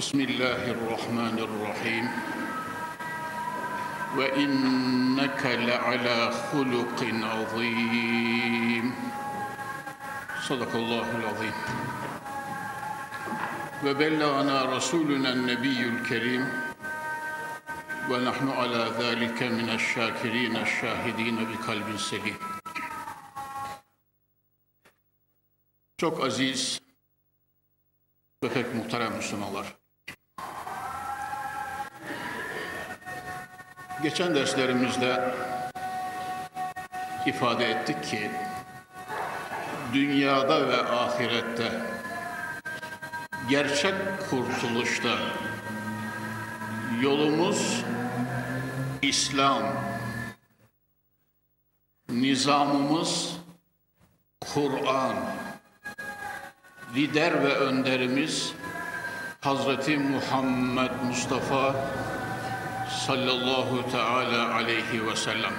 بسم الله الرحمن الرحيم وإنك لعلى خلق عظيم صدق الله العظيم وبلغنا رسولنا النبي الكريم ونحن على ذلك من الشاكرين الشاهدين بقلب سليم Çok aziz ve pek muhterem Müslümanlar. Geçen derslerimizde ifade ettik ki dünyada ve ahirette gerçek kurtuluşta yolumuz İslam, nizamımız Kur'an, lider ve önderimiz Hazreti Muhammed Mustafa sallallahu teala aleyhi ve sellem.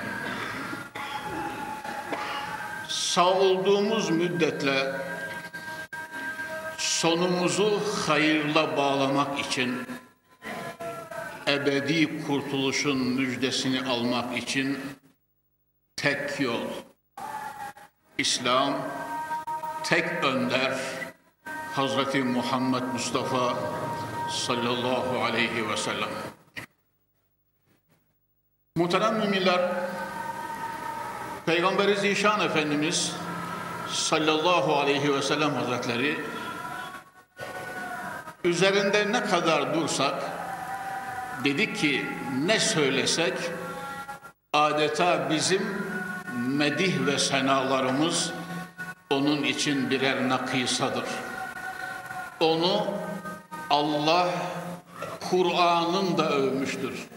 Sağ olduğumuz müddetle sonumuzu hayırla bağlamak için ebedi kurtuluşun müjdesini almak için tek yol İslam tek önder Hazreti Muhammed Mustafa sallallahu aleyhi ve sellem. Muhterem müminler, Peygamberi Zişan Efendimiz sallallahu aleyhi ve sellem hazretleri üzerinde ne kadar dursak dedik ki ne söylesek adeta bizim medih ve senalarımız onun için birer nakısadır. Onu Allah Kur'an'ın da övmüştür.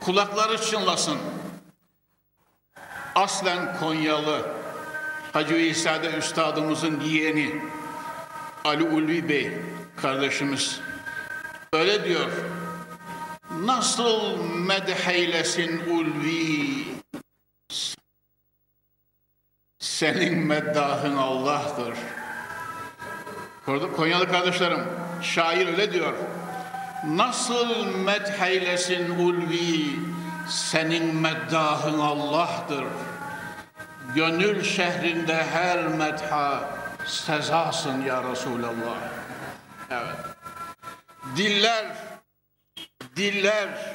Kulakları çınlasın. Aslen Konyalı Hacı İsa'da Üstadımızın yeğeni Ali Ulvi Bey kardeşimiz öyle diyor. Nasıl medheylesin Ulvi senin meddahın Allah'tır. Konyalı kardeşlerim, şair öyle diyor. Nasıl medheylesin ulvi, senin meddahın Allah'tır. Gönül şehrinde her medha sezasın ya Resulallah. Evet. Diller, diller,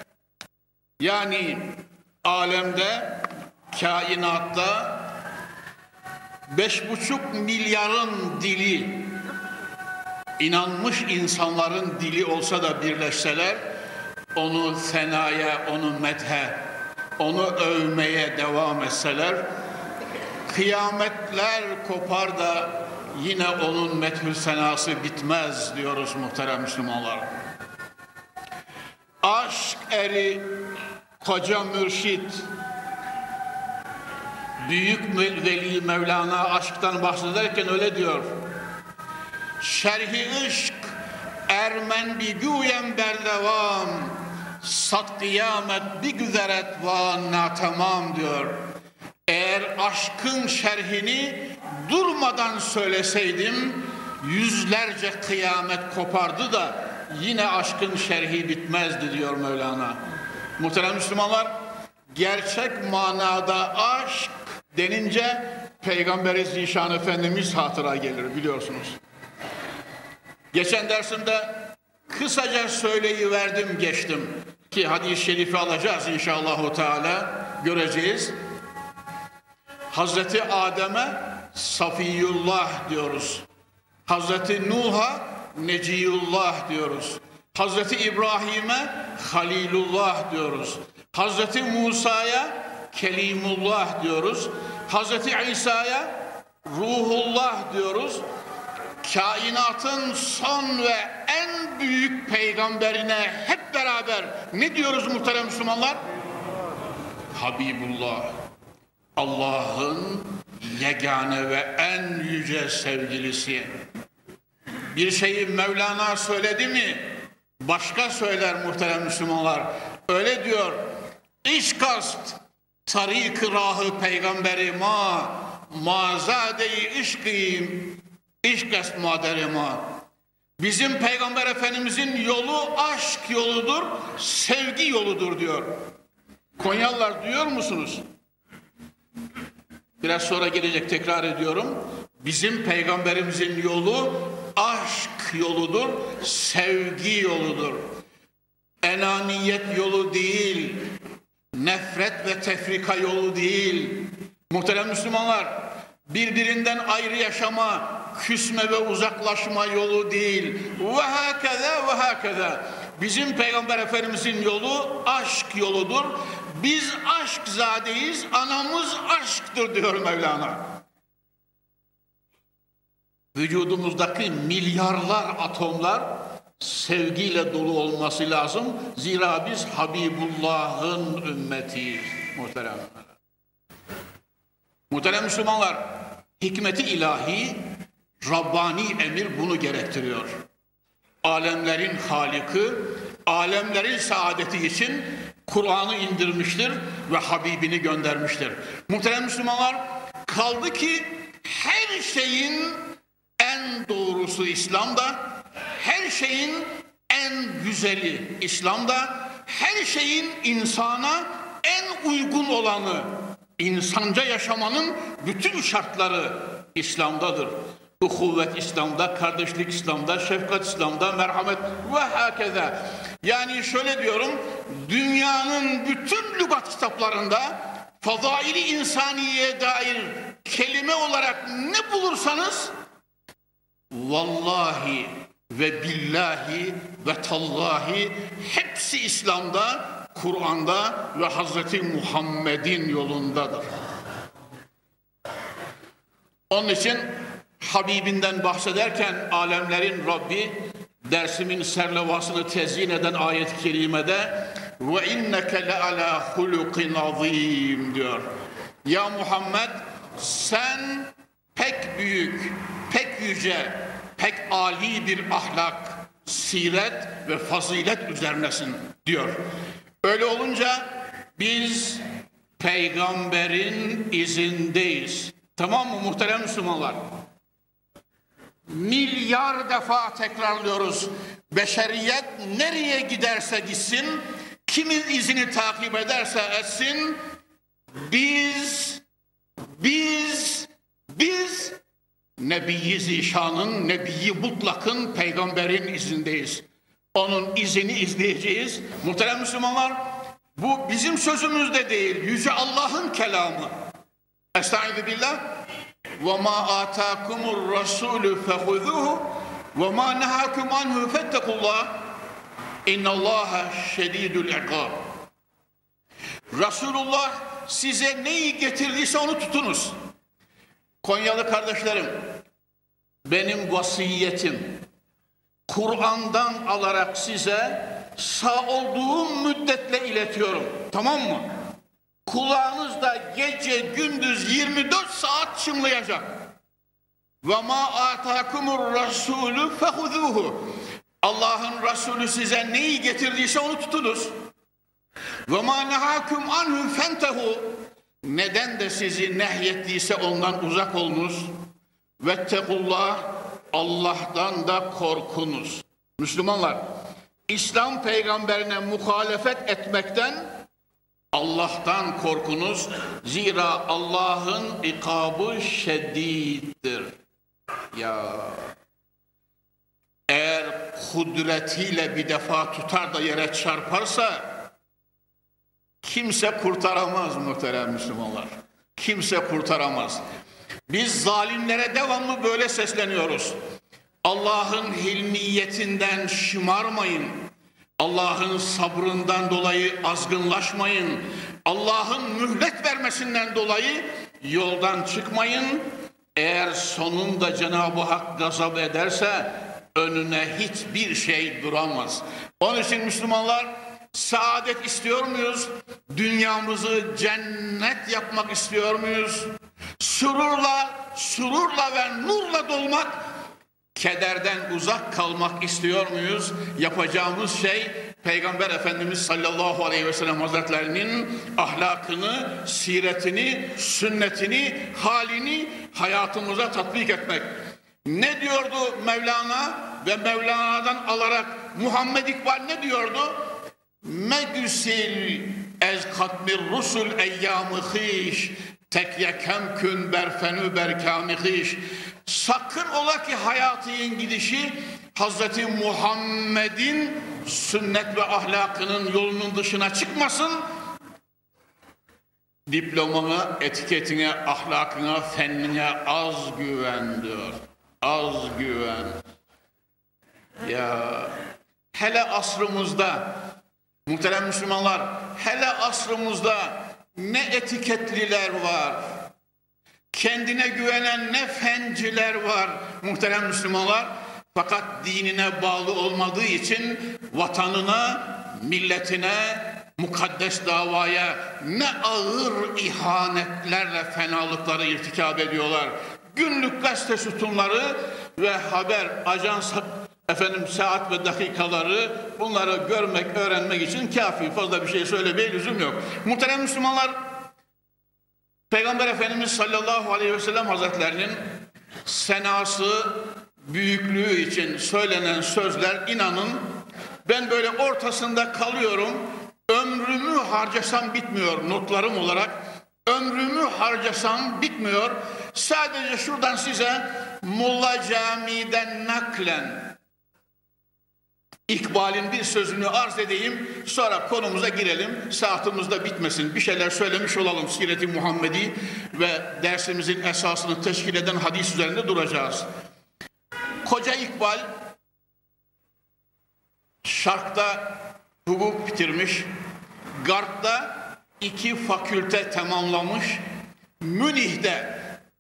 yani alemde, kainatta beş buçuk milyarın dili inanmış insanların dili olsa da birleşseler onu senaya, onu methe, onu övmeye devam etseler kıyametler kopar da yine onun methü senası bitmez diyoruz muhterem Müslümanlar. Aşk eri koca mürşit Büyük Veli Mevlana aşktan bahsederken öyle diyor. Şerhi ışk ermen bir güyen berdevam sat kıyamet bir güzeret van natamam diyor. Eğer aşkın şerhini durmadan söyleseydim yüzlerce kıyamet kopardı da yine aşkın şerhi bitmezdi diyor Mevlana. Muhterem Müslümanlar gerçek manada aşk denince Peygamberi Zişan Efendimiz hatıra gelir biliyorsunuz. Geçen dersimde kısaca söyleyiverdim geçtim ki hadis-i şerifi alacağız inşallah Teala göreceğiz. Hazreti Adem'e Safiyullah diyoruz. Hazreti Nuh'a Neciyullah diyoruz. Hazreti İbrahim'e Halilullah diyoruz. Hazreti Musa'ya Kelimullah diyoruz. Hazreti İsa'ya Ruhullah diyoruz. Kainatın son ve en büyük peygamberine hep beraber ne diyoruz muhterem Müslümanlar? Habibullah. Allah'ın yegane ve en yüce sevgilisi. Bir şeyi Mevlana söyledi mi başka söyler muhterem Müslümanlar. Öyle diyor. İş kast tarik rahı peygamberi ma mazade-i işkest maderema. Bizim peygamber efendimizin yolu aşk yoludur, sevgi yoludur diyor. Konyalılar duyuyor musunuz? Biraz sonra gelecek tekrar ediyorum. Bizim peygamberimizin yolu aşk yoludur, sevgi yoludur. Enaniyet yolu değil, nefret ve tefrika yolu değil. Muhterem Müslümanlar, birbirinden ayrı yaşama, küsme ve uzaklaşma yolu değil. Ve hakeza ve hakeza. Bizim Peygamber Efendimizin yolu aşk yoludur. Biz aşk zadeyiz, anamız aşktır diyor Mevlana. Vücudumuzdaki milyarlar atomlar sevgiyle dolu olması lazım. Zira biz Habibullah'ın ümmetiyiz muhterem. Muhterem Müslümanlar, hikmeti ilahi, Rabbani emir bunu gerektiriyor. Alemlerin Haliki, alemlerin saadeti için Kur'an'ı indirmiştir ve Habibini göndermiştir. Muhterem Müslümanlar, kaldı ki her şeyin en doğrusu İslam'da, her şeyin en güzeli İslam'da, her şeyin insana en uygun olanı, insanca yaşamanın bütün şartları İslam'dadır. Bu kuvvet İslam'da, kardeşlik İslam'da, şefkat İslam'da, merhamet ve hakeza. Yani şöyle diyorum, dünyanın bütün lügat kitaplarında fazaili insaniye dair kelime olarak ne bulursanız vallahi ve billahi ve tallahi hepsi İslam'da, Kur'an'da ve Hazreti Muhammed'in yolundadır. Onun için Habibinden bahsederken alemlerin Rabbi dersimin serlevasını tezyin eden ayet-i kerimede ve inneke le ala hulukin azim diyor. Ya Muhammed sen pek büyük, pek yüce, pek ali bir ahlak, siret ve fazilet üzerinesin diyor. Öyle olunca biz peygamberin izindeyiz. Tamam mı muhterem Müslümanlar? Milyar defa tekrarlıyoruz. Beşeriyet nereye giderse gitsin, kimin izini takip ederse etsin, biz, biz, biz Nebi Zişan'ın, Nebi Mutlak'ın, peygamberin izindeyiz. Onun izini izleyeceğiz. Muhterem Müslümanlar, bu bizim sözümüz de değil, Yüce Allah'ın kelamı. Estaizu billah ve ma atakumur rasulü fehuzuhu ve ma nehakum anhu fettekullah innallaha şedidul ikab Resulullah size neyi getirdiyse onu tutunuz. Konyalı kardeşlerim, benim vasiyetim Kur'an'dan alarak size sağ olduğum müddetle iletiyorum. Tamam mı? Kulağınızda gece gündüz 24 saat çınlayacak. Ve ma atakumur rasulü fehuzuhu. Allah'ın Resulü size neyi getirdiyse onu tutunuz. Ve ma nehakum anhu fentehu. Neden de sizi nehyettiyse ondan uzak olunuz. Vettekullah Allah'tan da korkunuz. Müslümanlar, İslam peygamberine muhalefet etmekten Allah'tan korkunuz. Zira Allah'ın ikabı şediddir. Ya eğer kudretiyle bir defa tutar da yere çarparsa kimse kurtaramaz muhterem Müslümanlar. Kimse kurtaramaz. Biz zalimlere devamlı böyle sesleniyoruz. Allah'ın hilmiyetinden şımarmayın. Allah'ın sabrından dolayı azgınlaşmayın. Allah'ın mühlet vermesinden dolayı yoldan çıkmayın. Eğer sonunda Cenab-ı Hak gazap ederse önüne hiçbir şey duramaz. Onun için Müslümanlar saadet istiyor muyuz? Dünyamızı cennet yapmak istiyor muyuz? Sururla, sururla ve nurla dolmak, kederden uzak kalmak istiyor muyuz? Yapacağımız şey Peygamber Efendimiz sallallahu aleyhi ve sellem hazretlerinin ahlakını, siretini, sünnetini, halini hayatımıza tatbik etmek. Ne diyordu Mevlana ve Mevlana'dan alarak Muhammed İkbal ne diyordu? Megüsil ez katmir rusul eyyamı hiş tekyekem kün berfenü berkâmi hiş sakın ola ki hayatın gidişi Hazreti Muhammed'in sünnet ve ahlakının yolunun dışına çıkmasın diplomana, etiketine, ahlakına, fennine az güven diyor. Az güven. Ya hele asrımızda muhterem Müslümanlar hele asrımızda ne etiketliler var. Kendine güvenen ne fenciler var muhterem Müslümanlar. Fakat dinine bağlı olmadığı için vatanına, milletine, mukaddes davaya ne ağır ihanetlerle fenalıkları irtikab ediyorlar. Günlük gazete sütunları ve haber, ajans, efendim saat ve dakikaları bunları görmek, öğrenmek için kafi. Fazla bir şey söylemeye lüzum yok. Muhterem Müslümanlar, Peygamber Efendimiz sallallahu aleyhi ve sellem hazretlerinin senası, büyüklüğü için söylenen sözler inanın ben böyle ortasında kalıyorum. Ömrümü harcasam bitmiyor notlarım olarak. Ömrümü harcasam bitmiyor. Sadece şuradan size Mulla Cami'den naklen İkbal'in bir sözünü arz edeyim. Sonra konumuza girelim. Saatimiz de bitmesin. Bir şeyler söylemiş olalım Siret-i Muhammedi ve dersimizin esasını teşkil eden hadis üzerinde duracağız. Koca İkbal Şark'ta hukuk bitirmiş. Garp'ta iki fakülte tamamlamış. Münih'de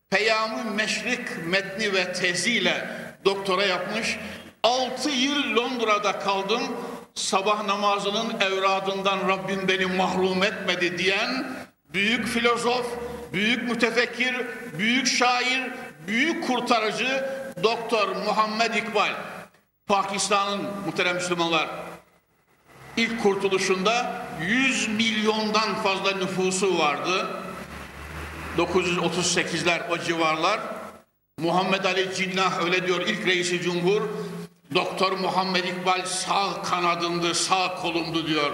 Peyam-ı Meşrik metni ve teziyle doktora yapmış. Altı yıl Londra'da kaldım. Sabah namazının evradından Rabbim beni mahrum etmedi diyen büyük filozof, büyük mütefekkir, büyük şair, büyük kurtarıcı Doktor Muhammed İkbal. Pakistan'ın muhterem Müslümanlar ilk kurtuluşunda 100 milyondan fazla nüfusu vardı. 938'ler o civarlar. Muhammed Ali Cinnah öyle diyor ilk reisi cumhur. Doktor Muhammed İkbal sağ kanadımdı, sağ kolumdu diyor.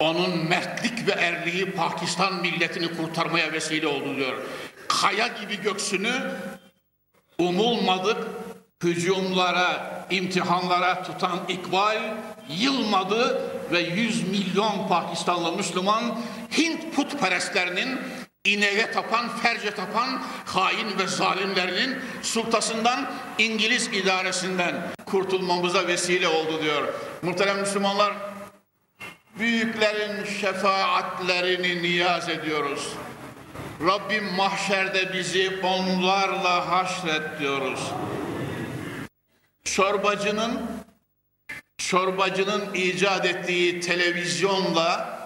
Onun mertlik ve erliği Pakistan milletini kurtarmaya vesile oldu diyor. Kaya gibi göksünü umulmadık hücumlara, imtihanlara tutan İkbal yılmadı ve 100 milyon Pakistanlı Müslüman Hint putperestlerinin ineğe tapan, ferce tapan hain ve zalimlerinin sultasından İngiliz idaresinden kurtulmamıza vesile oldu diyor. Muhterem Müslümanlar büyüklerin şefaatlerini niyaz ediyoruz. Rabbim mahşerde bizi onlarla haşret diyoruz. Çorbacının çorbacının icat ettiği televizyonla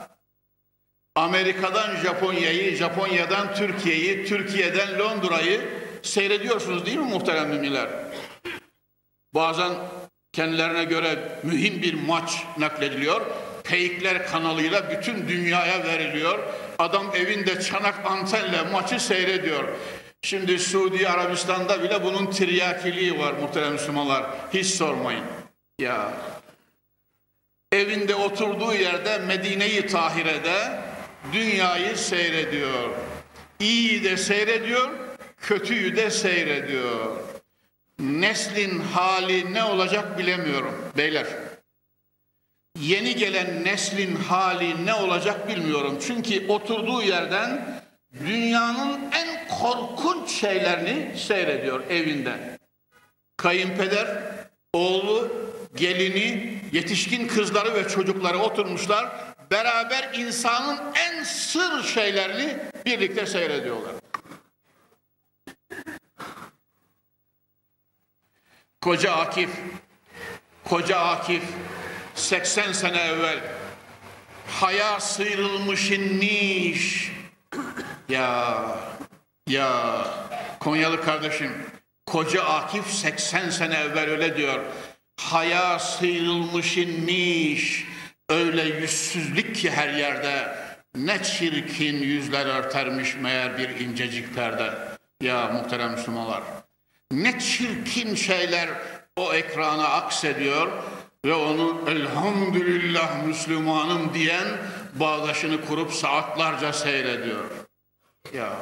Amerika'dan Japonya'yı, Japonya'dan Türkiye'yi, Türkiye'den Londra'yı seyrediyorsunuz değil mi muhterem müminler? Bazen kendilerine göre mühim bir maç naklediliyor. Peykler kanalıyla bütün dünyaya veriliyor. Adam evinde çanak antenle maçı seyrediyor. Şimdi Suudi Arabistan'da bile bunun tiryakiliği var muhterem Müslümanlar. Hiç sormayın. Ya evinde oturduğu yerde Medine-i Tahire'de dünyayı seyrediyor. İyiyi de seyrediyor, kötüyü de seyrediyor. Neslin hali ne olacak bilemiyorum beyler. Yeni gelen neslin hali ne olacak bilmiyorum. Çünkü oturduğu yerden dünyanın en korkunç şeylerini seyrediyor evinde. Kayınpeder, oğlu, gelini, yetişkin kızları ve çocukları oturmuşlar. Beraber insanın en sır şeylerini birlikte seyrediyorlar. Koca Akif, koca Akif 80 sene evvel haya sıyrılmış inmiş. Ya, ya Konyalı kardeşim, koca Akif 80 sene evvel öyle diyor. Haya sıyrılmış inmiş, öyle yüzsüzlük ki her yerde. Ne çirkin yüzler örtermiş meğer bir incecik perde. Ya muhterem Müslümanlar. Ne çirkin şeyler o ekrana aksediyor ve onu elhamdülillah Müslümanım diyen bağdaşını kurup saatlerce seyrediyor. Ya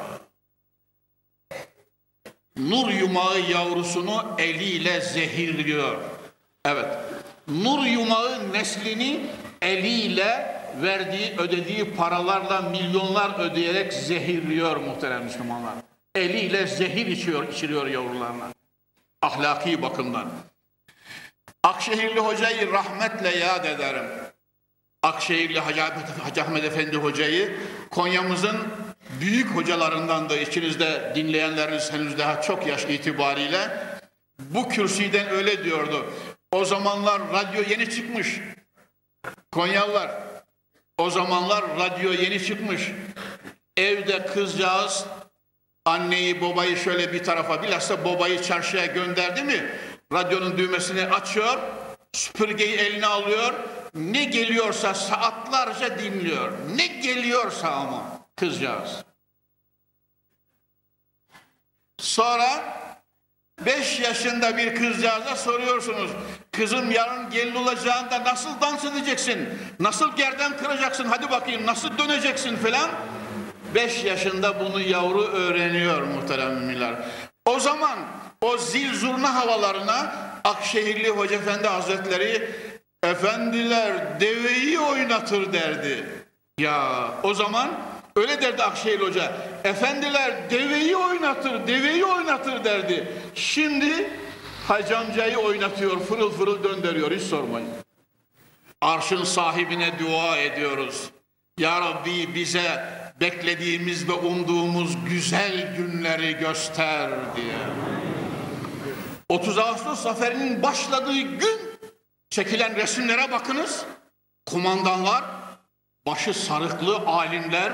Nur yumağı yavrusunu eliyle zehirliyor. Evet. Nur yumağı neslini eliyle verdiği, ödediği paralarla milyonlar ödeyerek zehirliyor muhterem Müslümanlar. Eliyle zehir içiyor, içiriyor yavrularına. Ahlaki bakımdan. Akşehirli hocayı rahmetle yad ederim. Akşehirli Hacı, Hacı Ahmet Efendi hocayı Konya'mızın büyük hocalarından da içinizde dinleyenleriniz henüz daha çok yaş itibariyle bu kürsüden öyle diyordu. O zamanlar radyo yeni çıkmış. Konyalılar o zamanlar radyo yeni çıkmış. Evde kızcağız anneyi babayı şöyle bir tarafa bilhassa babayı çarşıya gönderdi mi radyonun düğmesini açıyor süpürgeyi eline alıyor. Ne geliyorsa saatlerce dinliyor. Ne geliyorsa ama kızcağız. Sonra beş yaşında bir kızcağıza soruyorsunuz kızım yarın gelin olacağında nasıl dans edeceksin nasıl gerden kıracaksın hadi bakayım nasıl döneceksin filan Beş yaşında bunu yavru öğreniyor muhterem müminler. O zaman o zil zurna havalarına Akşehirli Hoca Efendi Hazretleri efendiler deveyi oynatır derdi. Ya o zaman öyle derdi Akşehirli Hoca. Efendiler deveyi oynatır, deveyi oynatır derdi. Şimdi Hacı amcayı oynatıyor, fırıl fırıl döndürüyor hiç sormayın. Arşın sahibine dua ediyoruz. Ya Rabbi bize beklediğimiz ve umduğumuz güzel günleri göster diye. 30 Ağustos zaferinin başladığı gün çekilen resimlere bakınız. Kumandanlar, başı sarıklı alimler,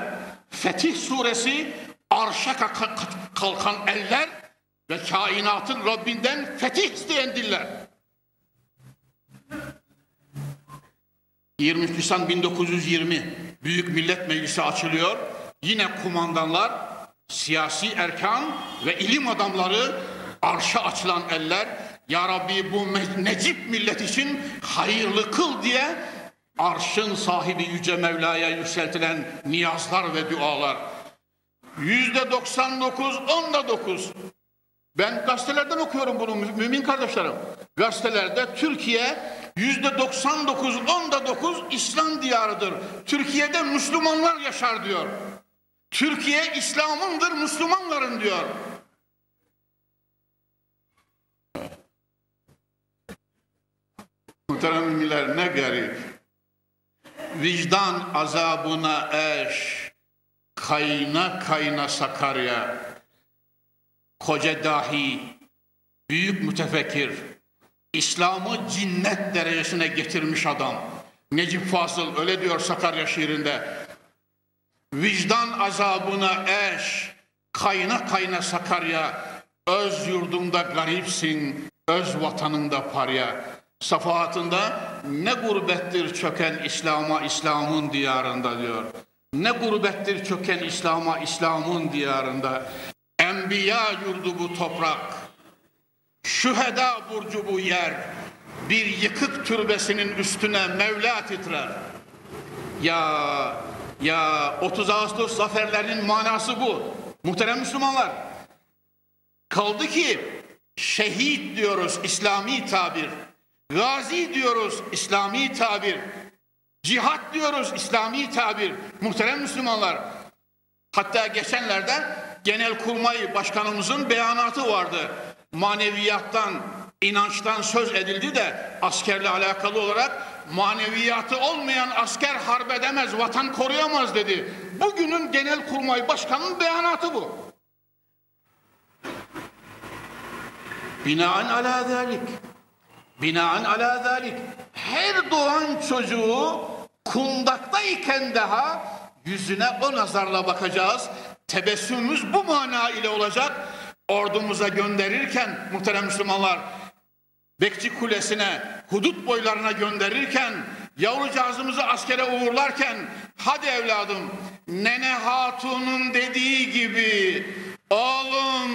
Fetih suresi, arşa kalkan eller ve kainatın Rabbinden fetih isteyen diller. 23 Nisan 1920 Büyük Millet Meclisi açılıyor. Yine kumandanlar, siyasi erkan ve ilim adamları arşa açılan eller Ya Rabbi bu necip millet için hayırlı kıl diye arşın sahibi Yüce Mevla'ya yükseltilen niyazlar ve dualar. Yüzde 99, onda dokuz. Ben gazetelerden okuyorum bunu mümin kardeşlerim. Gazetelerde Türkiye yüzde 99, onda dokuz İslam diyarıdır. Türkiye'de Müslümanlar yaşar diyor. Türkiye İslam'ındır, Müslümanların diyor. Muhteremler ne garip. Vicdan azabına eş, kayna kayna Sakarya, koca dahi, büyük mütefekkir, İslam'ı cinnet derecesine getirmiş adam. Necip Fazıl öyle diyor Sakarya şiirinde. Vicdan azabına eş, kayna kayna Sakarya, öz yurdumda garipsin, öz vatanında parya. Safahatında ne gurbettir çöken İslam'a İslam'ın diyarında diyor. Ne gurbettir çöken İslam'a İslam'ın diyarında. Enbiya yurdu bu toprak. Şüheda burcu bu yer. Bir yıkık türbesinin üstüne Mevla titrer. Ya ya 30 Ağustos zaferlerinin manası bu. Muhterem Müslümanlar. Kaldı ki şehit diyoruz İslami tabir. Gazi diyoruz İslami tabir. Cihat diyoruz İslami tabir. Muhterem Müslümanlar. Hatta geçenlerde Genelkurmay Başkanımızın beyanatı vardı. Maneviyattan, inançtan söz edildi de askerle alakalı olarak maneviyatı olmayan asker harp edemez, vatan koruyamaz dedi. Bugünün Genelkurmay Başkanı'nın beyanatı bu. Binaen ala zalik. Binaen ala zalik. Her doğan çocuğu kundaktayken daha yüzüne o nazarla bakacağız. Tebessümümüz bu mana ile olacak. Ordumuza gönderirken muhterem Müslümanlar Bekçi Kulesi'ne, hudut boylarına gönderirken, yavrucağızımızı askere uğurlarken, hadi evladım, Nene Hatun'un dediği gibi, oğlum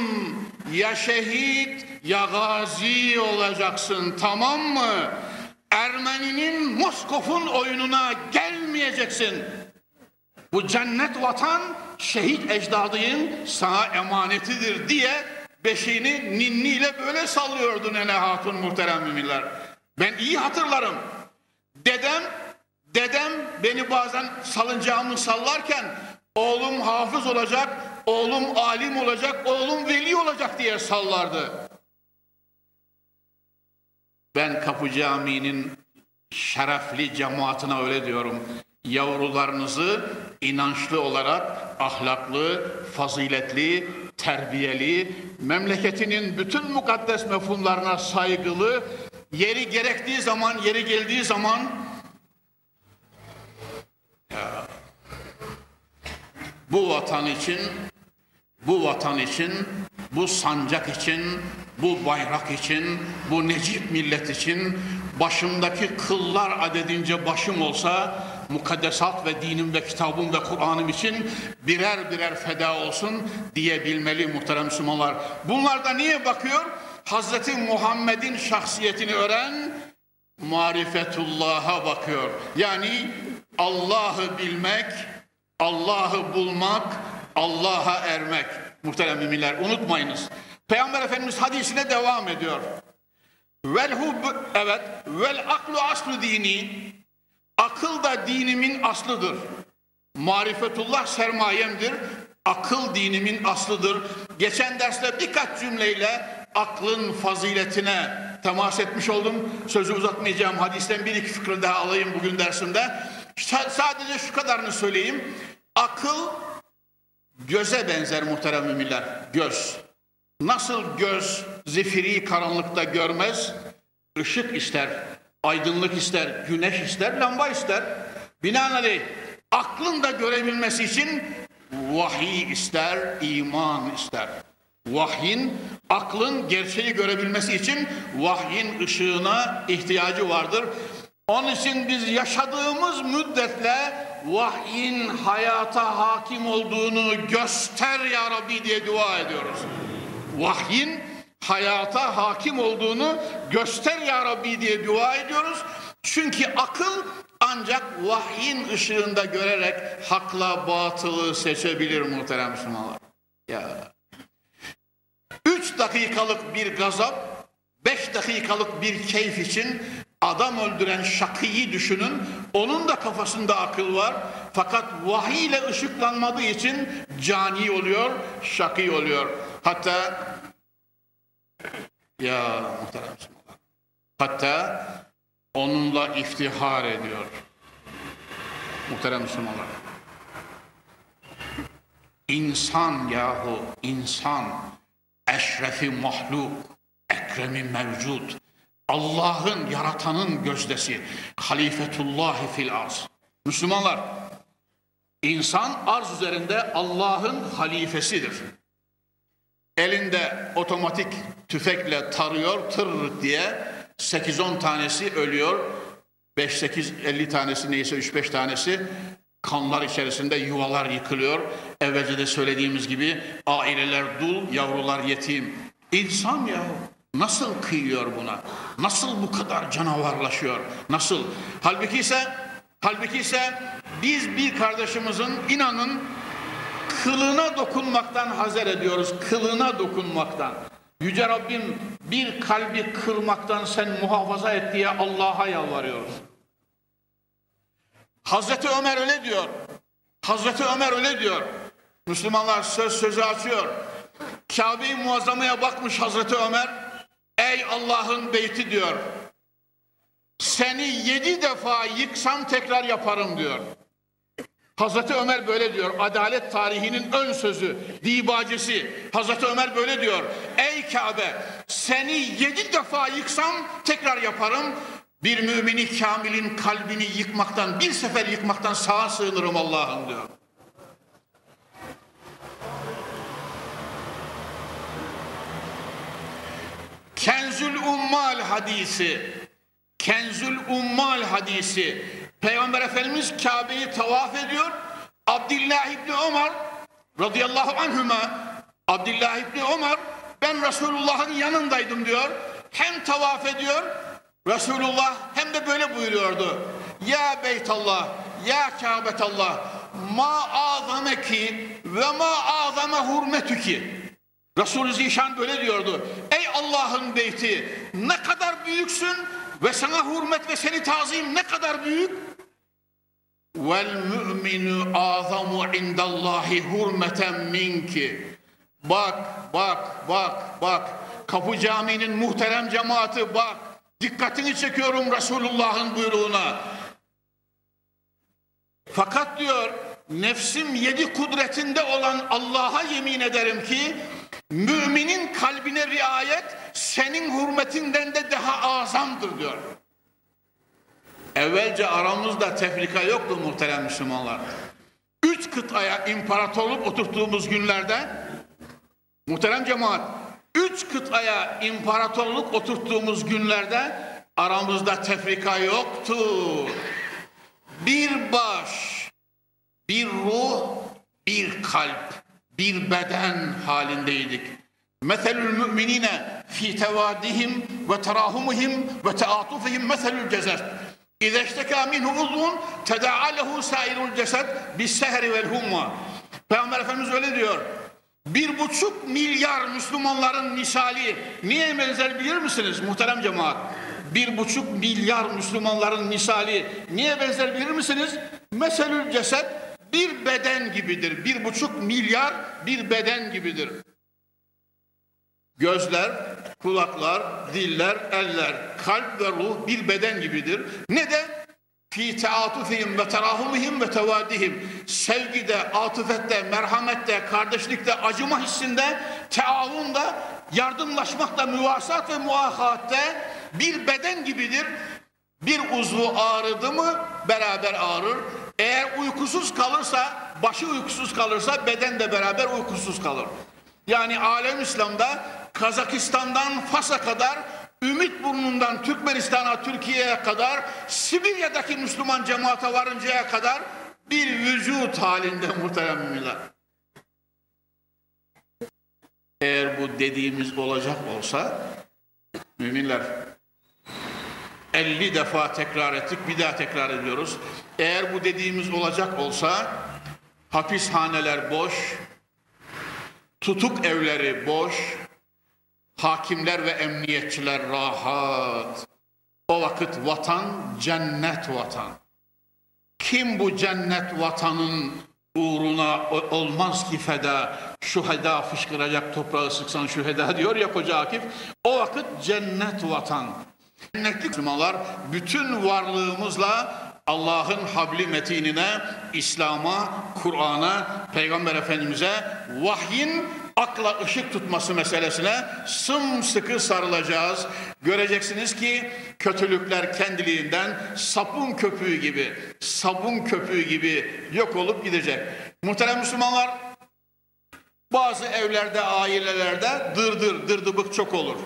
ya şehit ya gazi olacaksın tamam mı? Ermeninin Moskov'un oyununa gelmeyeceksin. Bu cennet vatan şehit ecdadının sana emanetidir diye beşiğini ninniyle böyle sallıyordu Nene Hatun muhterem müminler. Ben iyi hatırlarım. Dedem, dedem beni bazen salıncağımı sallarken oğlum hafız olacak, oğlum alim olacak, oğlum veli olacak diye sallardı. Ben Kapı Camii'nin şerefli cemaatine öyle diyorum. Yavrularınızı inançlı olarak ahlaklı, faziletli, terbiyeli, memleketinin bütün mukaddes mefhumlarına saygılı, yeri gerektiği zaman, yeri geldiği zaman bu vatan için, bu vatan için, bu sancak için, bu bayrak için, bu necip millet için başımdaki kıllar adedince başım olsa mukaddesat ve dinim ve kitabım ve Kur'an'ım için birer birer feda olsun diyebilmeli muhterem Müslümanlar. Bunlar da niye bakıyor? Hazreti Muhammed'in şahsiyetini öğren, marifetullah'a bakıyor. Yani Allah'ı bilmek, Allah'ı bulmak, Allah'a ermek. Muhterem müminler unutmayınız. Peygamber Efendimiz hadisine devam ediyor. Vel hub evet vel aklu aslu dini akıl da dinimin aslıdır. Marifetullah sermayemdir. Akıl dinimin aslıdır. Geçen derste birkaç cümleyle aklın faziletine temas etmiş oldum. Sözü uzatmayacağım. Hadisten bir iki fikri daha alayım bugün dersimde. Sadece şu kadarını söyleyeyim. Akıl göze benzer muhterem müminler. Göz. Nasıl göz zifiri karanlıkta görmez, ışık ister, aydınlık ister, güneş ister, lamba ister. Binaenaleyh aklın da görebilmesi için vahiy ister, iman ister. Vahyin, aklın gerçeği görebilmesi için vahyin ışığına ihtiyacı vardır. Onun için biz yaşadığımız müddetle vahyin hayata hakim olduğunu göster ya Rabbi diye dua ediyoruz vahyin hayata hakim olduğunu göster ya Rabbi diye dua ediyoruz. Çünkü akıl ancak vahyin ışığında görerek hakla batılı seçebilir muhterem Müslümanlar. Ya. Üç dakikalık bir gazap, beş dakikalık bir keyif için adam öldüren şakıyı düşünün. Onun da kafasında akıl var. Fakat vahiy ile ışıklanmadığı için cani oluyor, şakî oluyor. Hatta ya muhterem. Hatta onunla iftihar ediyor. Muhterem Müslümanlar. İnsan yahu insan eşrefi mahluk ekremi mevcut Allah'ın yaratanın gözdesi halifetullahi fil arz Müslümanlar insan arz üzerinde Allah'ın halifesidir elinde otomatik tüfekle tarıyor tır diye 8-10 tanesi ölüyor. 5-8-50 tanesi neyse 3-5 tanesi kanlar içerisinde yuvalar yıkılıyor. Evvelce de söylediğimiz gibi aileler dul, yavrular yetim. İnsan ya nasıl kıyıyor buna? Nasıl bu kadar canavarlaşıyor? Nasıl? Halbuki ise halbuki ise biz bir kardeşimizin inanın kılına dokunmaktan hazer ediyoruz. Kılına dokunmaktan. Yüce Rabbim bir kalbi kırmaktan sen muhafaza et diye Allah'a yalvarıyoruz. Hazreti Ömer öyle diyor. Hazreti Ömer öyle diyor. Müslümanlar söz sözü açıyor. Kabe-i Muazzama'ya bakmış Hazreti Ömer. Ey Allah'ın beyti diyor. Seni yedi defa yıksam tekrar yaparım diyor. Hazreti Ömer böyle diyor. Adalet tarihinin ön sözü, dibacesi. Hazreti Ömer böyle diyor. Ey Kabe seni yedi defa yıksam tekrar yaparım. Bir mümini kamilin kalbini yıkmaktan, bir sefer yıkmaktan sağa sığınırım Allah'ım diyor. Kenzül Ummal hadisi. Kenzül Ummal hadisi. Peygamber Efendimiz Kabe'yi tavaf ediyor. Abdullah İbni Ömer radıyallahu anhüma Abdullah İbni Ömer ben Resulullah'ın yanındaydım diyor. Hem tavaf ediyor Resulullah hem de böyle buyuruyordu. Ya Beytallah, ya Kabetallah ma azameki ve ma azame hurmetüki. Resulü Zişan böyle diyordu. Ey Allah'ın beyti ne kadar büyüksün ve sana hürmet ve seni tazim ne kadar büyük. Vel mü'minu azamu indallahi hurmeten minki. Bak, bak, bak, bak. Kapı Camii'nin muhterem cemaati bak. Dikkatini çekiyorum Resulullah'ın buyruğuna. Fakat diyor nefsim yedi kudretinde olan Allah'a yemin ederim ki müminin kalbine riayet senin hürmetinden de daha azamdır diyor. Evvelce aramızda tefrika yoktu muhterem Müslümanlar. Üç kıtaya imparatorluk oturttuğumuz günlerde muhterem cemaat üç kıtaya imparatorluk oturttuğumuz günlerde aramızda tefrika yoktu. Bir baş, bir ruh, bir kalp, bir beden halindeydik. Meselül müminine fi tevadihim ve terahumihim ve teatufihim meselül cesed. İze işteka minhu uzun teda'a lehu sairul cesed bis sehri vel humma. Peygamber Efendimiz öyle diyor. Bir buçuk milyar Müslümanların misali niye benzer bilir misiniz muhterem cemaat? Bir buçuk milyar Müslümanların misali niye benzer bilir misiniz? Meselül ceset bir beden gibidir. Bir buçuk milyar bir beden gibidir. Gözler, kulaklar, diller, eller, kalp ve ruh bir beden gibidir. Ne de fi teatufihim ve terahumihim ve tevadihim sevgide, atıfette, merhamette, kardeşlikte, acıma hissinde, teavunda, yardımlaşmakta, müvasat ve muahatte bir beden gibidir. Bir uzvu ağrıdı mı beraber ağrır. Eğer uykusuz kalırsa, başı uykusuz kalırsa beden de beraber uykusuz kalır. Yani alem İslam'da Kazakistan'dan Fas'a kadar Ümit burnundan Türkmenistan'a, Türkiye'ye kadar, Sibirya'daki Müslüman cemaate varıncaya kadar bir vücut halinde muhterem müminler. Eğer bu dediğimiz olacak olsa, müminler 50 defa tekrar ettik, bir daha tekrar ediyoruz. Eğer bu dediğimiz olacak olsa, hapishaneler boş, tutuk evleri boş, Hakimler ve emniyetçiler rahat. O vakit vatan cennet vatan. Kim bu cennet vatanın uğruna olmaz ki feda, şuheda fışkıracak toprağı sıksan şuheda diyor ya koca Akif. O vakit cennet vatan. Cennetlik Müslümanlar bütün varlığımızla Allah'ın habli metinine, İslam'a, Kur'an'a, Peygamber Efendimiz'e vahyin akla ışık tutması meselesine sımsıkı sarılacağız. Göreceksiniz ki kötülükler kendiliğinden sapun köpüğü gibi, sabun köpüğü gibi yok olup gidecek. Muhterem Müslümanlar, bazı evlerde, ailelerde dırdır, dırdıbık çok olur.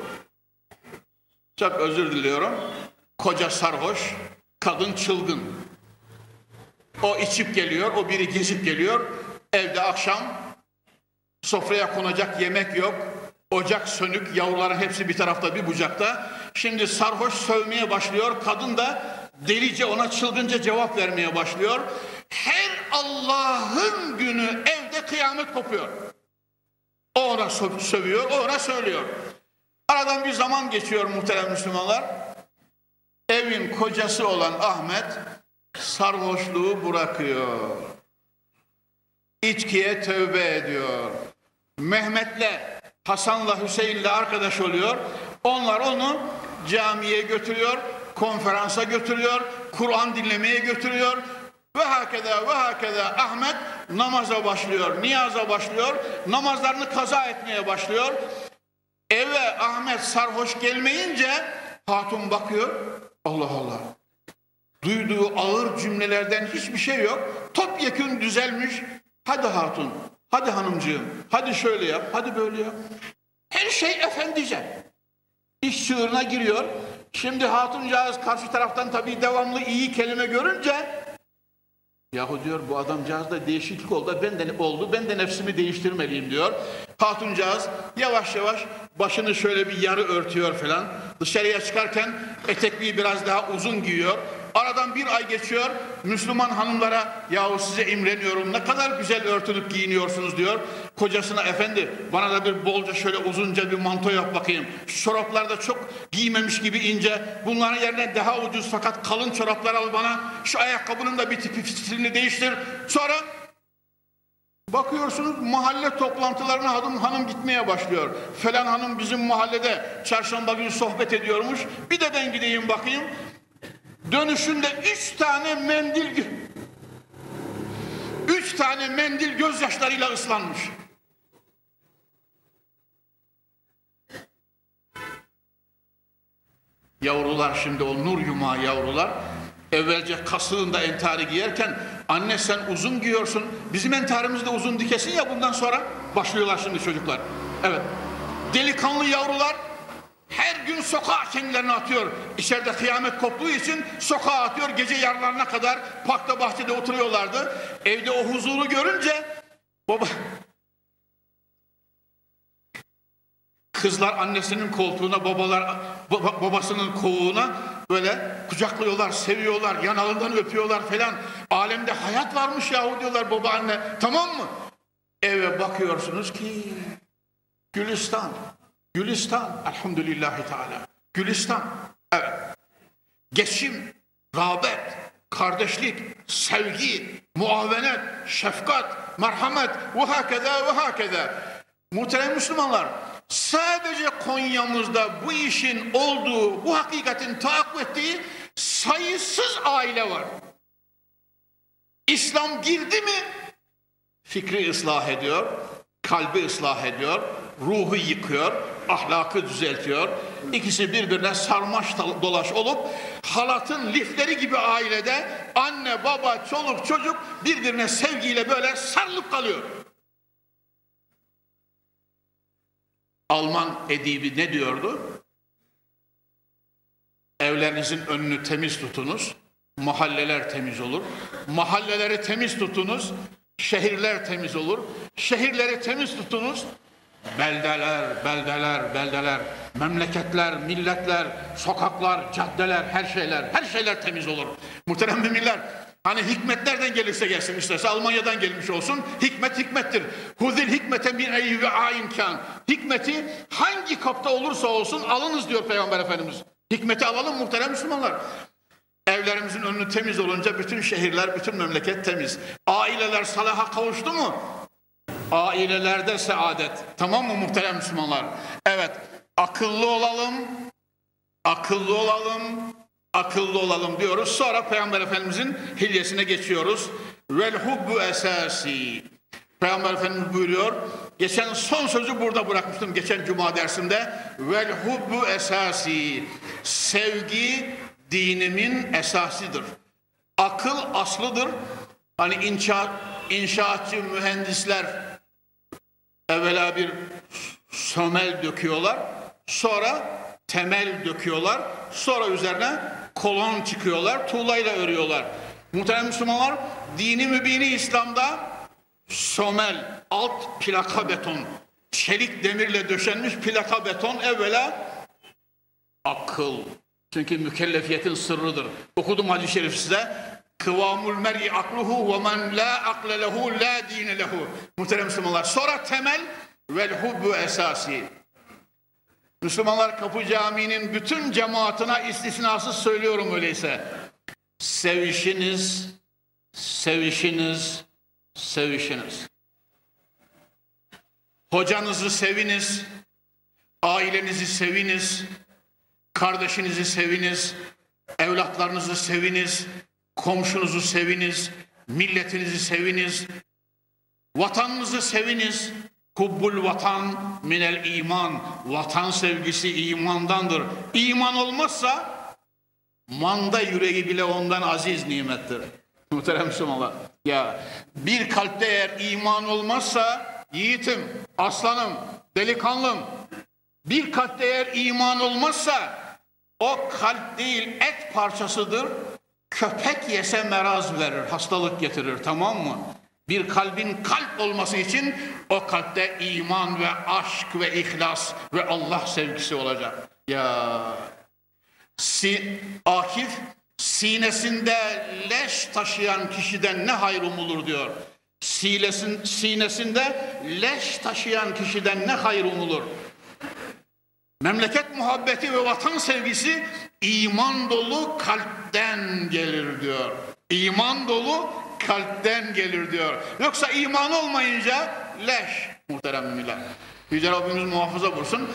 Çok özür diliyorum. Koca sarhoş, kadın çılgın. O içip geliyor, o biri gezip geliyor. Evde akşam Sofraya konacak yemek yok. Ocak sönük, yavruların hepsi bir tarafta bir bucakta. Şimdi sarhoş sövmeye başlıyor. Kadın da delice ona çılgınca cevap vermeye başlıyor. Her Allah'ın günü evde kıyamet kopuyor. O ona sövüyor, o ona söylüyor. Aradan bir zaman geçiyor muhterem Müslümanlar. Evin kocası olan Ahmet sarhoşluğu bırakıyor. İçkiye tövbe ediyor. Mehmet'le Hasan'la Hüseyin'le arkadaş oluyor. Onlar onu camiye götürüyor, konferansa götürüyor, Kur'an dinlemeye götürüyor. Ve hakeda ve hakeda Ahmet namaza başlıyor, niyaza başlıyor, namazlarını kaza etmeye başlıyor. Eve Ahmet sarhoş gelmeyince hatun bakıyor. Allah Allah. Duyduğu ağır cümlelerden hiçbir şey yok. Topyekun düzelmiş. Hadi hatun, hadi hanımcığım, hadi şöyle yap, hadi böyle yap. Her şey efendice. İş çığırına giriyor. Şimdi hatuncağız karşı taraftan tabii devamlı iyi kelime görünce Yahu diyor bu adamcağızda değişiklik oldu. Ben de oldu. Ben de nefsimi değiştirmeliyim diyor. Hatuncağız yavaş yavaş başını şöyle bir yarı örtüyor falan. Dışarıya çıkarken etekliği biraz daha uzun giyiyor. Aradan bir ay geçiyor. Müslüman hanımlara yahu size imreniyorum ne kadar güzel örtünüp giyiniyorsunuz diyor. Kocasına efendi bana da bir bolca şöyle uzunca bir manto yap bakayım. Şu çoraplar da çok giymemiş gibi ince. Bunların yerine daha ucuz fakat kalın çoraplar al bana. Şu ayakkabının da bir tipi stilini değiştir. Sonra Bakıyorsunuz mahalle toplantılarına hanım hanım gitmeye başlıyor. Falan hanım bizim mahallede çarşamba günü sohbet ediyormuş. Bir de ben gideyim bakayım. Dönüşünde üç tane mendil üç tane mendil gözyaşlarıyla ıslanmış. Yavrular şimdi o nur yumağı yavrular evvelce kasığında entari giyerken anne sen uzun giyiyorsun bizim entarimiz de uzun dikesin ya bundan sonra başlıyorlar şimdi çocuklar. Evet delikanlı yavrular her gün sokağa kendilerini atıyor. İçeride kıyamet koptuğu için sokağa atıyor. Gece yarılarına kadar parkta bahçede oturuyorlardı. Evde o huzuru görünce baba Kızlar annesinin koltuğuna, babalar baba, babasının kovuğuna böyle kucaklıyorlar, seviyorlar, yanağından öpüyorlar falan. Alemde hayat varmış yahu diyorlar baba anne. Tamam mı? Eve bakıyorsunuz ki Gülistan. Gülistan elhamdülillahi teala. Gülistan. Evet. Geçim, rağbet, kardeşlik, sevgi, muavenet, şefkat, merhamet ve hakeda ve hakeda. Muhterem Müslümanlar, sadece Konya'mızda bu işin olduğu, bu hakikatin tahakkuk ettiği sayısız aile var. İslam girdi mi fikri ıslah ediyor, kalbi ıslah ediyor, ruhu yıkıyor, ahlakı düzeltiyor. İkisi birbirine sarmaş dolaş olup halatın lifleri gibi ailede anne, baba, çoluk, çocuk birbirine sevgiyle böyle sarılıp kalıyor. Alman edibi ne diyordu? Evlerinizin önünü temiz tutunuz, mahalleler temiz olur. Mahalleleri temiz tutunuz, şehirler temiz olur. Şehirleri temiz tutunuz, beldeler, beldeler, beldeler, memleketler, milletler, sokaklar, caddeler, her şeyler, her şeyler temiz olur. Muhterem müminler, hani hikmetlerden gelirse gelsin isterse Almanya'dan gelmiş olsun, hikmet hikmettir. Huzil hikmete min eyyüve a imkan. Hikmeti hangi kapta olursa olsun alınız diyor Peygamber Efendimiz. Hikmeti alalım muhterem Müslümanlar. Evlerimizin önü temiz olunca bütün şehirler, bütün memleket temiz. Aileler salaha kavuştu mu? Ailelerde saadet. Tamam mı muhterem Müslümanlar? Evet. Akıllı olalım. Akıllı olalım. Akıllı olalım diyoruz. Sonra Peygamber Efendimizin hilyesine geçiyoruz. Vel hubbu esasi. Peygamber Efendimiz buyuruyor. Geçen son sözü burada bırakmıştım geçen cuma dersinde. Vel hubbu esasi. Sevgi dinimin esasıdır. Akıl aslıdır. Hani inşaat, inşaatçı mühendisler evvela bir sömel döküyorlar. Sonra temel döküyorlar. Sonra üzerine kolon çıkıyorlar. Tuğlayla örüyorlar. Muhterem Müslümanlar dini mübini İslam'da somel, alt plaka beton, çelik demirle döşenmiş plaka beton evvela akıl. Çünkü mükellefiyetin sırrıdır. Okudum hadis-i şerif size. Kıvamul mer'i akluhu ve men la akle lehu la dine lehu. Muhterem Müslümanlar. Sonra temel vel hubbu esasi. Müslümanlar Kapı Camii'nin bütün cemaatine istisnasız söylüyorum öyleyse. Sevişiniz, sevişiniz, sevişiniz. Hocanızı seviniz, ailenizi seviniz, kardeşinizi seviniz, evlatlarınızı seviniz, komşunuzu seviniz, Milletinizi seviniz. Vatanınızı seviniz. Hubbul vatan minel iman. Vatan sevgisi imandandır. İman olmazsa manda yüreği bile ondan aziz nimettir. Muhterem Müslümanlar. Ya bir kalpte eğer iman olmazsa yiğitim, aslanım, delikanlım bir kalpte eğer iman olmazsa o kalp değil et parçasıdır. Köpek yese meraz verir, hastalık getirir tamam mı? Bir kalbin kalp olması için o kalpte iman ve aşk ve ihlas ve Allah sevgisi olacak. Ya si, Akif sinesinde leş taşıyan kişiden ne hayır umulur diyor. Sinesin, sinesinde leş taşıyan kişiden ne hayır umulur. Memleket muhabbeti ve vatan sevgisi iman dolu kalpten gelir diyor. İman dolu kalpten gelir diyor. Yoksa iman olmayınca leş muhterem müminler. Yüce Rabbimiz muhafaza bulsun.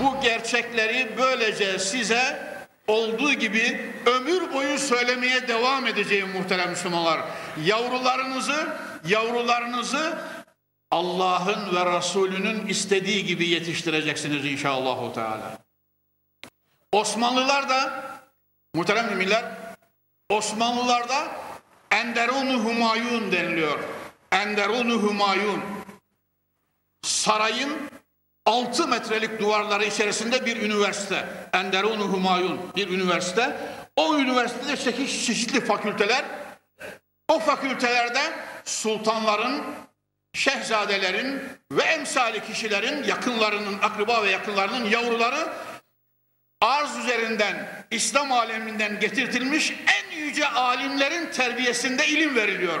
Bu gerçekleri böylece size olduğu gibi ömür boyu söylemeye devam edeceğim muhterem Müslümanlar. Yavrularınızı, yavrularınızı Allah'ın ve Resulünün istediği gibi yetiştireceksiniz inşallah. Teala. Osmanlılar da muhterem müminler Osmanlılarda Enderun Humayun deniliyor. Enderun Humayun. Sarayın 6 metrelik duvarları içerisinde bir üniversite. Enderun Humayun bir üniversite. O üniversitede çeşitli fakülteler. O fakültelerde sultanların, şehzadelerin ve emsali kişilerin yakınlarının, akraba ve yakınlarının yavruları arz üzerinden, İslam aleminden getirtilmiş en yüce alimlerin terbiyesinde ilim veriliyor.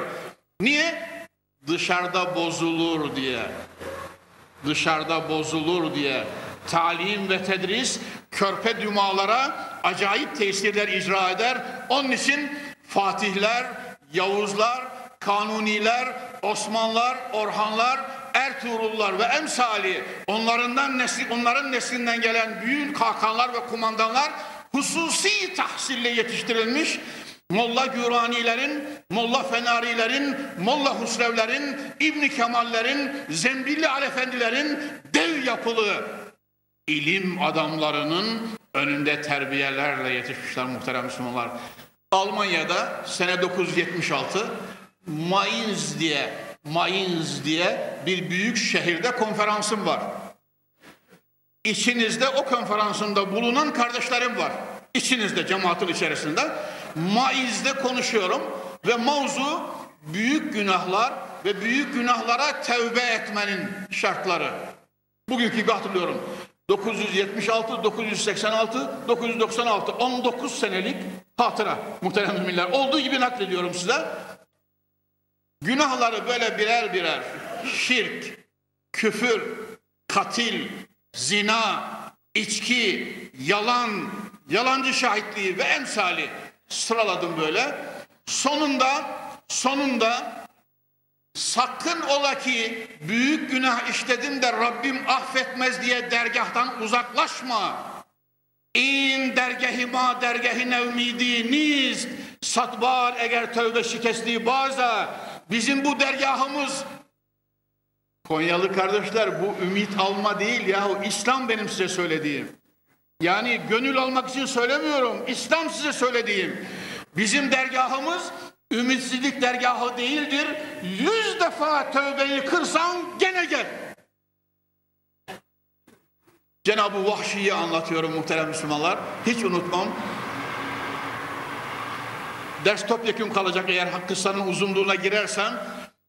Niye? Dışarıda bozulur diye. Dışarıda bozulur diye. Talim ve tedris körpe dümalara acayip tesirler icra eder. Onun için Fatihler, Yavuzlar, Kanuniler, Osmanlılar, Orhanlar, Ertuğrullar ve emsali onlarından nesli, onların neslinden gelen büyük hakanlar ve kumandanlar hususi tahsille yetiştirilmiş Molla Güranilerin, Molla Fenarilerin, Molla Husrevlerin, İbni Kemallerin, Zembilli Alefendilerin dev yapılı ilim adamlarının önünde terbiyelerle yetişmişler muhterem Müslümanlar. Almanya'da sene 976 Mainz diye Mainz diye bir büyük şehirde konferansım var. İçinizde o konferansında bulunan kardeşlerim var. İçinizde cemaatin içerisinde. Mainz'de konuşuyorum ve mavzu büyük günahlar ve büyük günahlara tevbe etmenin şartları. Bugünkü hatırlıyorum. 976, 986, 996, 19 senelik hatıra muhterem müminler. Olduğu gibi naklediyorum size. Günahları böyle birer birer şirk, küfür, katil, zina, içki, yalan, yalancı şahitliği ve emsali sıraladım böyle. Sonunda sonunda sakın ola ki büyük günah işledim de Rabbim affetmez diye dergahtan uzaklaşma. İn dergahima dergahi nevmidi niz satbar eğer tövbe şikesti baza Bizim bu dergahımız Konyalı kardeşler bu ümit alma değil yahu İslam benim size söylediğim. Yani gönül almak için söylemiyorum. İslam size söylediğim. Bizim dergahımız ümitsizlik dergahı değildir. Yüz defa tövbeyi kırsan gene gel. Cenab-ı Vahşi'yi anlatıyorum muhterem Müslümanlar. Hiç unutmam. Ders topyekun kalacak eğer kıssanın uzunluğuna girersen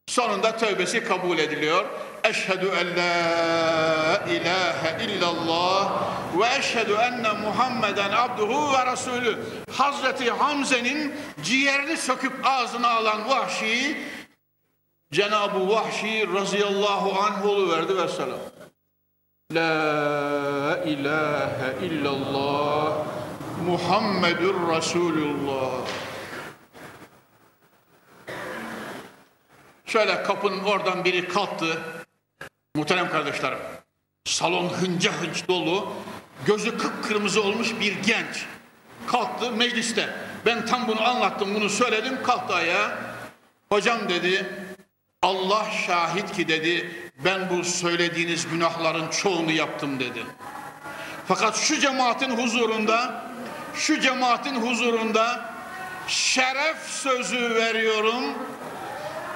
sonunda tövbesi kabul ediliyor. Eşhedü en la ilahe illallah ve eşhedü enne Muhammeden abduhu ve rasulü. Hazreti Hamze'nin ciğerini söküp ağzına alan vahşi Cenab-ı Vahşi razıyallahu anh verdi ve selam. La ilahe illallah Muhammedur Resulullah. Şöyle kapının oradan biri kalktı. Muhterem kardeşlerim. Salon hınca hınç dolu. Gözü kıpkırmızı olmuş bir genç. Kalktı mecliste. Ben tam bunu anlattım, bunu söyledim. Kalktı ayağa. Hocam dedi Allah şahit ki dedi ben bu söylediğiniz günahların çoğunu yaptım dedi. Fakat şu cemaatin huzurunda şu cemaatin huzurunda şeref sözü veriyorum.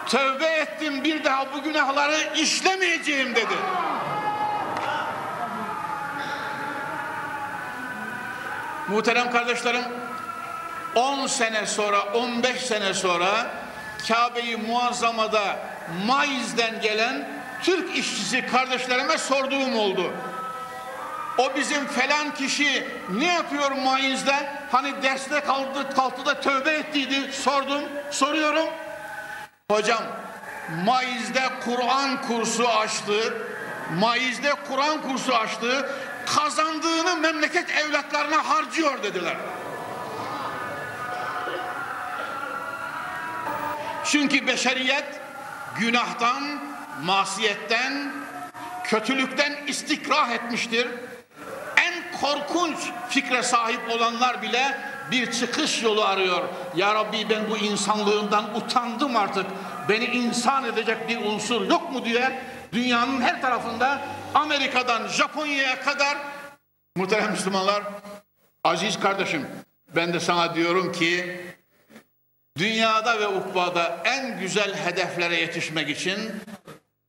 Tövbe ettim bir daha bu günahları işlemeyeceğim dedi. Muhterem kardeşlerim 10 sene sonra 15 sene sonra Kabe'yi muazzamada Maiz'den gelen Türk işçisi kardeşlerime sorduğum oldu. O bizim falan kişi ne yapıyor Maiz'de? Hani derste kaldı, kalktı da tövbe ettiydi. Sordum, soruyorum. Hocam Maiz'de Kur'an kursu açtı. Maiz'de Kur'an kursu açtı. Kazandığını memleket evlatlarına harcıyor dediler. Çünkü beşeriyet günahtan, masiyetten, kötülükten istikrah etmiştir. En korkunç fikre sahip olanlar bile bir çıkış yolu arıyor. Ya Rabbi ben bu insanlığından utandım artık. Beni insan edecek bir unsur yok mu diye dünyanın her tarafında Amerika'dan Japonya'ya kadar muhterem Müslümanlar aziz kardeşim ben de sana diyorum ki dünyada ve ukbada en güzel hedeflere yetişmek için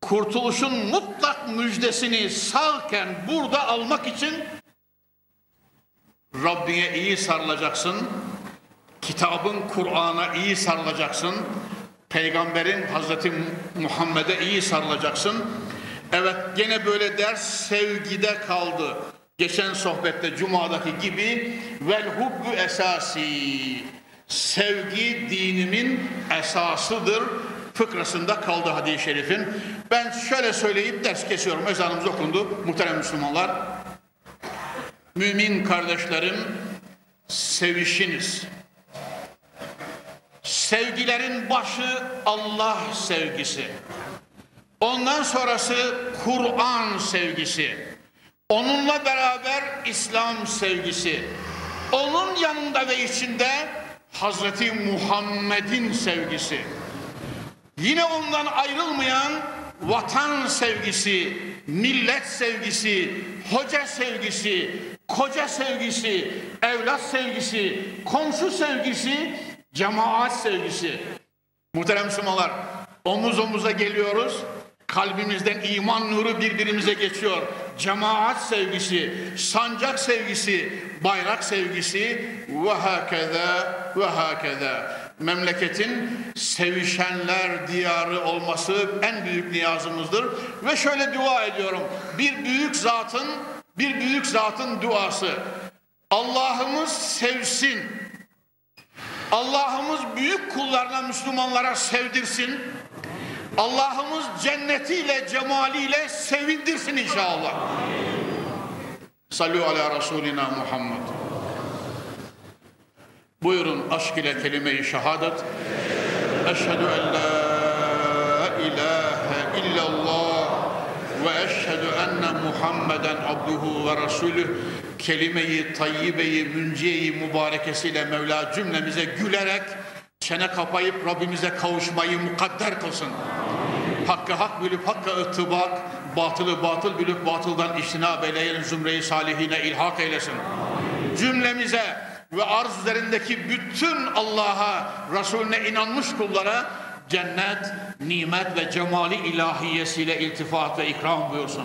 kurtuluşun mutlak müjdesini sağken burada almak için Rabbine iyi sarılacaksın. Kitabın Kur'an'a iyi sarılacaksın. Peygamberin Hazreti Muhammed'e iyi sarılacaksın. Evet gene böyle ders sevgide kaldı. Geçen sohbette Cuma'daki gibi vel hubbu esasi. Sevgi dinimin esasıdır fıkrasında kaldı hadis-i şerifin. Ben şöyle söyleyip ders kesiyorum. Ezanımız okundu muhterem Müslümanlar. Mümin kardeşlerim sevişiniz. Sevgilerin başı Allah sevgisi. Ondan sonrası Kur'an sevgisi. Onunla beraber İslam sevgisi. Onun yanında ve içinde Hazreti Muhammed'in sevgisi. Yine ondan ayrılmayan vatan sevgisi, millet sevgisi, hoca sevgisi, koca sevgisi, evlat sevgisi, komşu sevgisi, cemaat sevgisi. Muhterem Müslümanlar, omuz omuza geliyoruz. Kalbimizden iman nuru birbirimize geçiyor. Cemaat sevgisi, sancak sevgisi, bayrak sevgisi ve hakeza ve hakeza. Memleketin sevişenler diyarı olması en büyük niyazımızdır. Ve şöyle dua ediyorum. Bir büyük zatın, bir büyük zatın duası. Allah'ımız sevsin. Allah'ımız büyük kullarına, Müslümanlara sevdirsin. Allah'ımız cennetiyle, cemaliyle sevindirsin inşallah. Sallu ala Resulina Muhammed. Buyurun aşk ile kelime-i şehadet. Eşhedü en la ilahe illallah ve eşhedü enne Muhammeden abduhu ve resulüh kelime-i tayyibeyi, münciyeyi mübarekesiyle Mevla cümlemize gülerek çene kapayıp Rabbimize kavuşmayı mukadder kılsın. Hakkı hak bilip hakka ıttibak, batılı batıl bilip batıldan iştinab eyleyen zümreyi salihine ilhak eylesin. Cümlemize ve arz üzerindeki bütün Allah'a, Resulüne inanmış kullara cennet, nimet ve cemali ilahiyesiyle iltifat ve ikram buyursun.